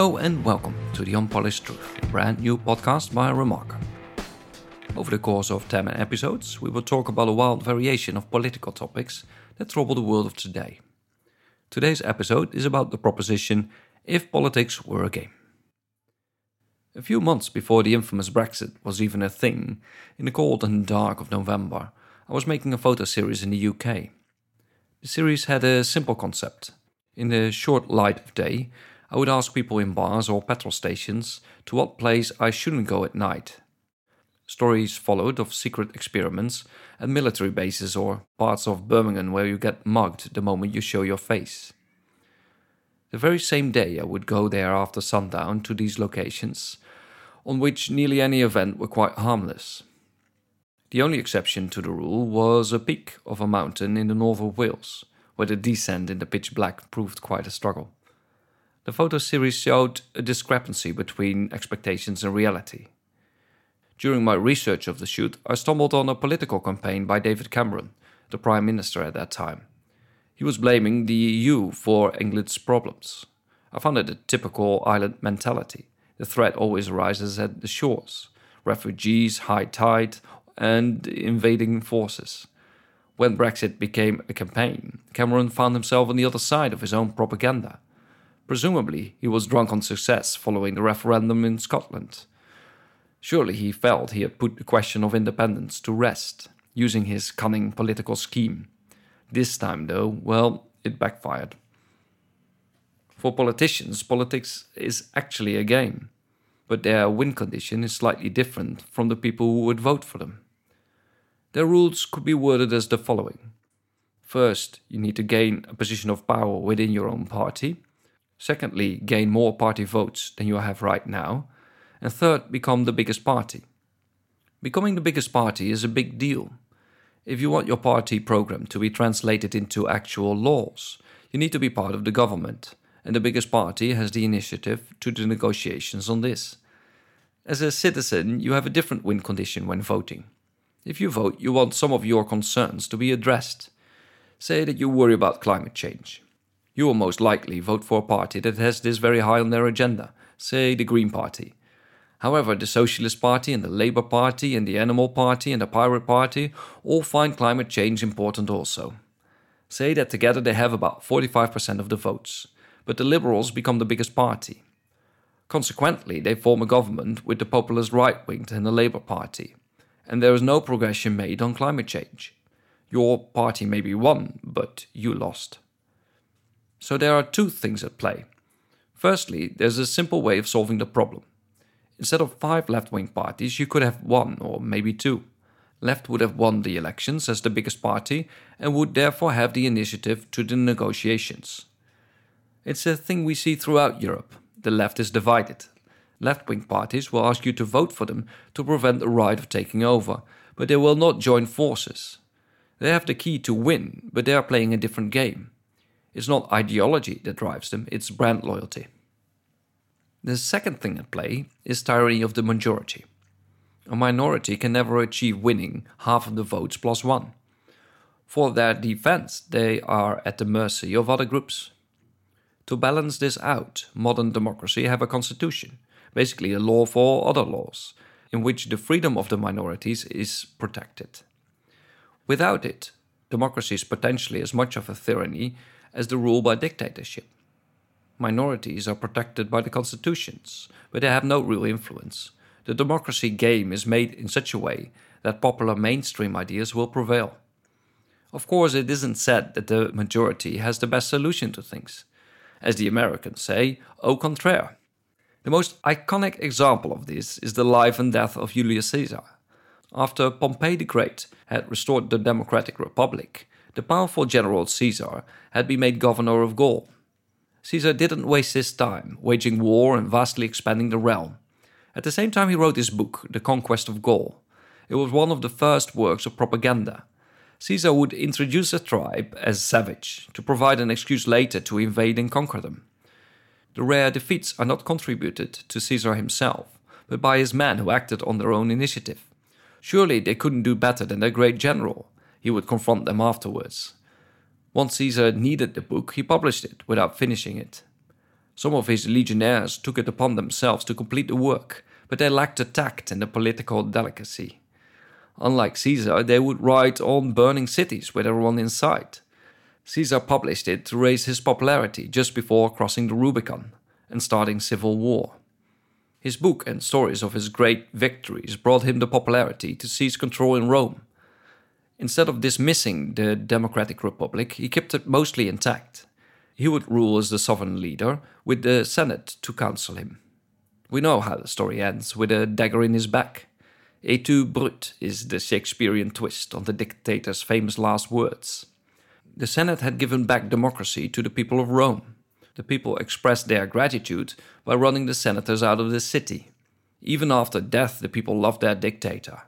Hello and welcome to The Unpolished Truth, a brand new podcast by Remarker. Over the course of 10 episodes, we will talk about a wild variation of political topics that trouble the world of today. Today's episode is about the proposition if politics were a game. A few months before the infamous Brexit was even a thing, in the cold and dark of November, I was making a photo series in the UK. The series had a simple concept. In the short light of day, I would ask people in bars or petrol stations to what place I shouldn't go at night. Stories followed of secret experiments at military bases or parts of Birmingham where you get mugged the moment you show your face. The very same day, I would go there after sundown to these locations, on which nearly any event were quite harmless. The only exception to the rule was a peak of a mountain in the north of Wales, where the descent in the pitch black proved quite a struggle. The photo series showed a discrepancy between expectations and reality. During my research of the shoot, I stumbled on a political campaign by David Cameron, the Prime Minister at that time. He was blaming the EU for England's problems. I found it a typical island mentality. The threat always arises at the shores refugees, high tide, and invading forces. When Brexit became a campaign, Cameron found himself on the other side of his own propaganda. Presumably, he was drunk on success following the referendum in Scotland. Surely he felt he had put the question of independence to rest, using his cunning political scheme. This time, though, well, it backfired. For politicians, politics is actually a game, but their win condition is slightly different from the people who would vote for them. Their rules could be worded as the following First, you need to gain a position of power within your own party. Secondly, gain more party votes than you have right now. And third, become the biggest party. Becoming the biggest party is a big deal. If you want your party program to be translated into actual laws, you need to be part of the government, and the biggest party has the initiative to the negotiations on this. As a citizen, you have a different win condition when voting. If you vote, you want some of your concerns to be addressed. Say that you worry about climate change you will most likely vote for a party that has this very high on their agenda, say the Green Party. However, the Socialist Party and the Labour Party and the Animal Party and the Pirate Party all find climate change important also. Say that together they have about 45% of the votes, but the Liberals become the biggest party. Consequently, they form a government with the populist right wing and the Labour Party, and there is no progression made on climate change. Your party may be won, but you lost. So there are two things at play. Firstly, there's a simple way of solving the problem. Instead of five left wing parties, you could have one or maybe two. Left would have won the elections as the biggest party and would therefore have the initiative to the negotiations. It's a thing we see throughout Europe. The left is divided. Left wing parties will ask you to vote for them to prevent the right of taking over, but they will not join forces. They have the key to win, but they are playing a different game. It's not ideology that drives them, it's brand loyalty. The second thing at play is tyranny of the majority. A minority can never achieve winning half of the votes plus one. For their defense, they are at the mercy of other groups. To balance this out, modern democracy have a constitution, basically a law for other laws, in which the freedom of the minorities is protected. Without it, democracy is potentially as much of a tyranny as the rule by dictatorship. Minorities are protected by the constitutions, but they have no real influence. The democracy game is made in such a way that popular mainstream ideas will prevail. Of course, it isn't said that the majority has the best solution to things. As the Americans say, au contraire. The most iconic example of this is the life and death of Julius Caesar. After Pompey the Great had restored the Democratic Republic, the powerful general Caesar had been made governor of Gaul. Caesar didn't waste his time waging war and vastly expanding the realm. At the same time, he wrote his book, The Conquest of Gaul. It was one of the first works of propaganda. Caesar would introduce a tribe as savage to provide an excuse later to invade and conquer them. The rare defeats are not contributed to Caesar himself, but by his men who acted on their own initiative. Surely they couldn't do better than their great general, he would confront them afterwards. Once Caesar needed the book, he published it without finishing it. Some of his legionnaires took it upon themselves to complete the work, but they lacked the tact and the political delicacy. Unlike Caesar, they would ride on burning cities with everyone in sight. Caesar published it to raise his popularity just before crossing the Rubicon and starting civil war. His book and stories of his great victories brought him the popularity to seize control in Rome. Instead of dismissing the Democratic Republic, he kept it mostly intact. He would rule as the sovereign leader, with the Senate to counsel him. We know how the story ends, with a dagger in his back. Et tu brute is the Shakespearean twist on the dictator's famous last words. The Senate had given back democracy to the people of Rome. The people expressed their gratitude by running the senators out of the city. Even after death, the people loved their dictator.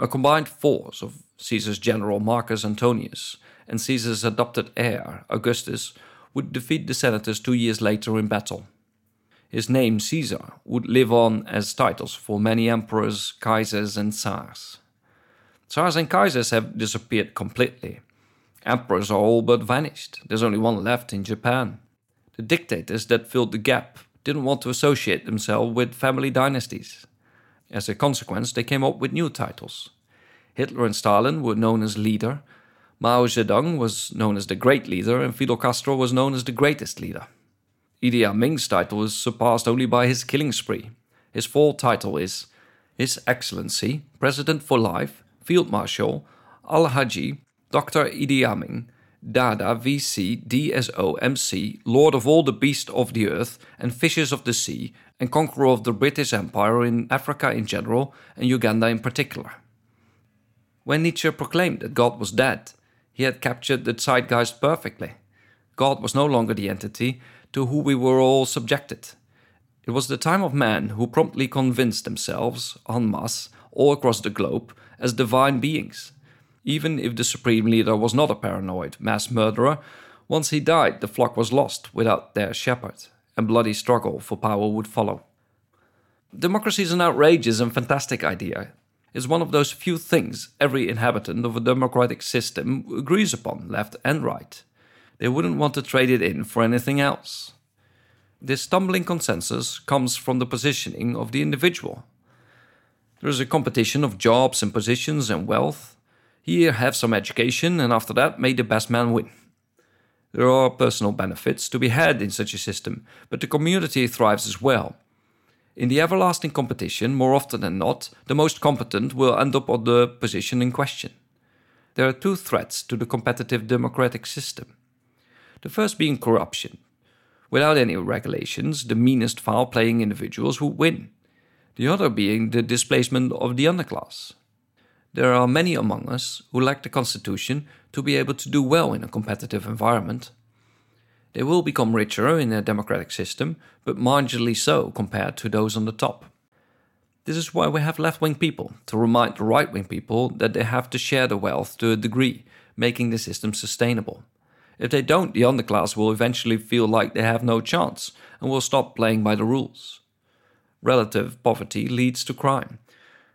A combined force of Caesar's general Marcus Antonius and Caesar's adopted heir, Augustus, would defeat the senators two years later in battle. His name, Caesar, would live on as titles for many emperors, kaisers, and tsars. Tsars and kaisers have disappeared completely. Emperors are all but vanished. There's only one left in Japan. The dictators that filled the gap didn't want to associate themselves with family dynasties. As a consequence, they came up with new titles. Hitler and Stalin were known as leader, Mao Zedong was known as the great leader, and Fidel Castro was known as the greatest leader. Idi Amin's title is surpassed only by his killing spree. His full title is His Excellency, President for Life, Field Marshal, Al Haji, Dr. Idi Amin, Dada VC DSO MC, Lord of all the beasts of the earth and fishes of the sea, and conqueror of the British Empire in Africa in general and Uganda in particular. When Nietzsche proclaimed that God was dead, he had captured the zeitgeist perfectly. God was no longer the entity, to whom we were all subjected. It was the time of men who promptly convinced themselves, en masse, all across the globe, as divine beings. Even if the supreme leader was not a paranoid mass murderer, once he died, the flock was lost without their shepherd, and bloody struggle for power would follow. Democracy is an outrageous and fantastic idea. It's one of those few things every inhabitant of a democratic system agrees upon, left and right. They wouldn't want to trade it in for anything else. This stumbling consensus comes from the positioning of the individual. There is a competition of jobs and positions and wealth. Here, have some education, and after that, may the best man win. There are personal benefits to be had in such a system, but the community thrives as well. In the everlasting competition, more often than not, the most competent will end up on the position in question. There are two threats to the competitive democratic system the first being corruption. Without any regulations, the meanest foul playing individuals would win, the other being the displacement of the underclass. There are many among us who lack the constitution to be able to do well in a competitive environment. They will become richer in a democratic system, but marginally so compared to those on the top. This is why we have left wing people, to remind the right wing people that they have to share the wealth to a degree, making the system sustainable. If they don't, the underclass will eventually feel like they have no chance and will stop playing by the rules. Relative poverty leads to crime.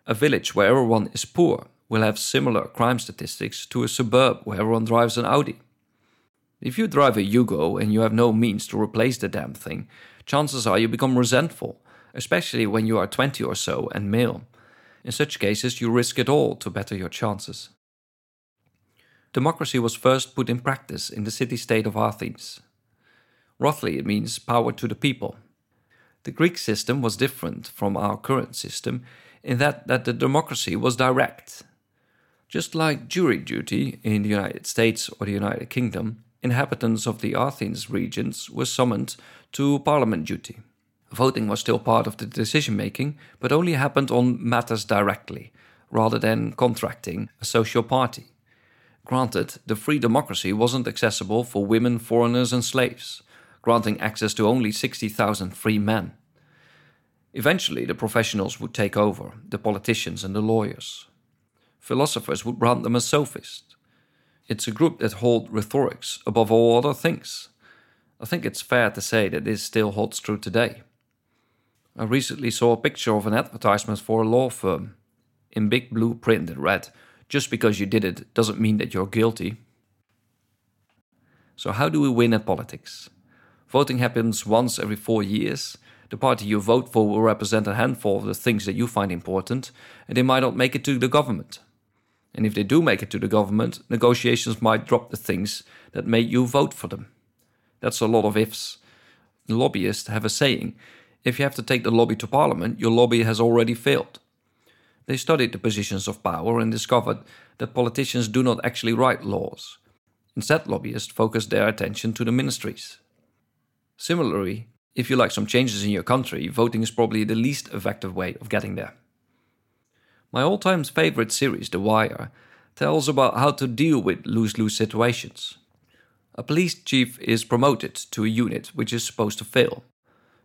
A village where everyone is poor will have similar crime statistics to a suburb where everyone drives an Audi. If you drive a Yugo and you have no means to replace the damn thing, chances are you become resentful, especially when you are 20 or so and male. In such cases, you risk it all to better your chances democracy was first put in practice in the city state of Athens. Roughly, it means power to the people. The Greek system was different from our current system in that, that the democracy was direct. Just like jury duty in the United States or the United Kingdom, inhabitants of the Athens regions were summoned to parliament duty. Voting was still part of the decision making, but only happened on matters directly, rather than contracting a social party. Granted, the free democracy wasn't accessible for women, foreigners, and slaves, granting access to only 60,000 free men. Eventually, the professionals would take over, the politicians and the lawyers. Philosophers would brand them as sophists. It's a group that hold rhetorics above all other things. I think it's fair to say that this still holds true today. I recently saw a picture of an advertisement for a law firm. In big blue print, it read, just because you did it doesn't mean that you're guilty. So, how do we win at politics? Voting happens once every four years. The party you vote for will represent a handful of the things that you find important, and they might not make it to the government. And if they do make it to the government, negotiations might drop the things that made you vote for them. That's a lot of ifs. Lobbyists have a saying if you have to take the lobby to parliament, your lobby has already failed. They studied the positions of power and discovered that politicians do not actually write laws. Instead, lobbyists focus their attention to the ministries. Similarly, if you like some changes in your country, voting is probably the least effective way of getting there. My all time favorite series, The Wire, tells about how to deal with lose lose situations. A police chief is promoted to a unit which is supposed to fail.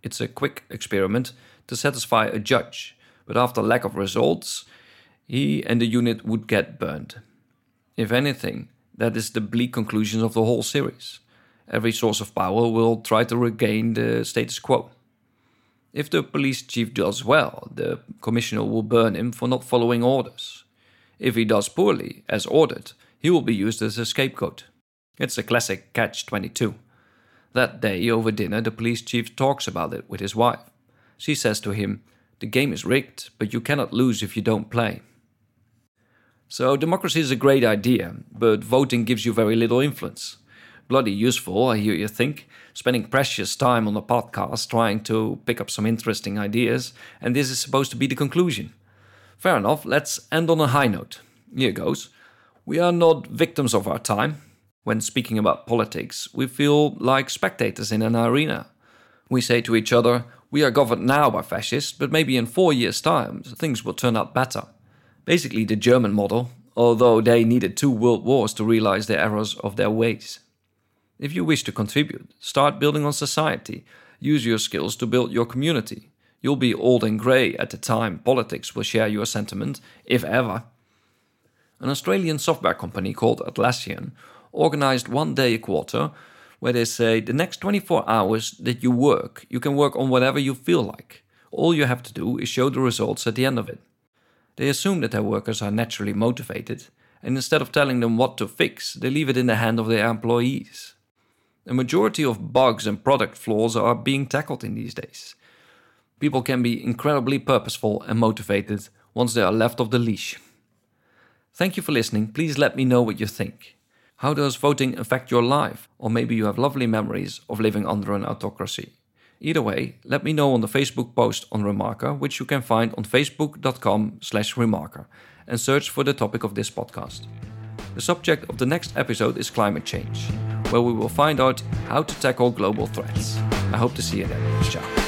It's a quick experiment to satisfy a judge, but after lack of results, he and the unit would get burned. If anything, that is the bleak conclusion of the whole series. Every source of power will try to regain the status quo. If the police chief does well, the commissioner will burn him for not following orders. If he does poorly, as ordered, he will be used as a scapegoat. It's a classic catch 22. That day, over dinner, the police chief talks about it with his wife. She says to him, The game is rigged, but you cannot lose if you don't play. So, democracy is a great idea, but voting gives you very little influence. Bloody useful, I hear you think, spending precious time on a podcast trying to pick up some interesting ideas, and this is supposed to be the conclusion. Fair enough, let's end on a high note. Here goes. We are not victims of our time. When speaking about politics, we feel like spectators in an arena. We say to each other, we are governed now by fascists, but maybe in four years' time things will turn out better basically the German model, although they needed two world wars to realize the errors of their ways. If you wish to contribute, start building on society. Use your skills to build your community. You'll be old and grey at the time politics will share your sentiment, if ever. An Australian software company called Atlassian organized one day a quarter where they say the next 24 hours that you work, you can work on whatever you feel like. All you have to do is show the results at the end of it. They assume that their workers are naturally motivated, and instead of telling them what to fix, they leave it in the hand of their employees. A majority of bugs and product flaws are being tackled in these days. People can be incredibly purposeful and motivated once they are left off the leash. Thank you for listening. Please let me know what you think. How does voting affect your life? Or maybe you have lovely memories of living under an autocracy. Either way, let me know on the Facebook post on Remarker, which you can find on facebook.com slash remarker, and search for the topic of this podcast. The subject of the next episode is climate change, where we will find out how to tackle global threats. I hope to see you then. Ciao.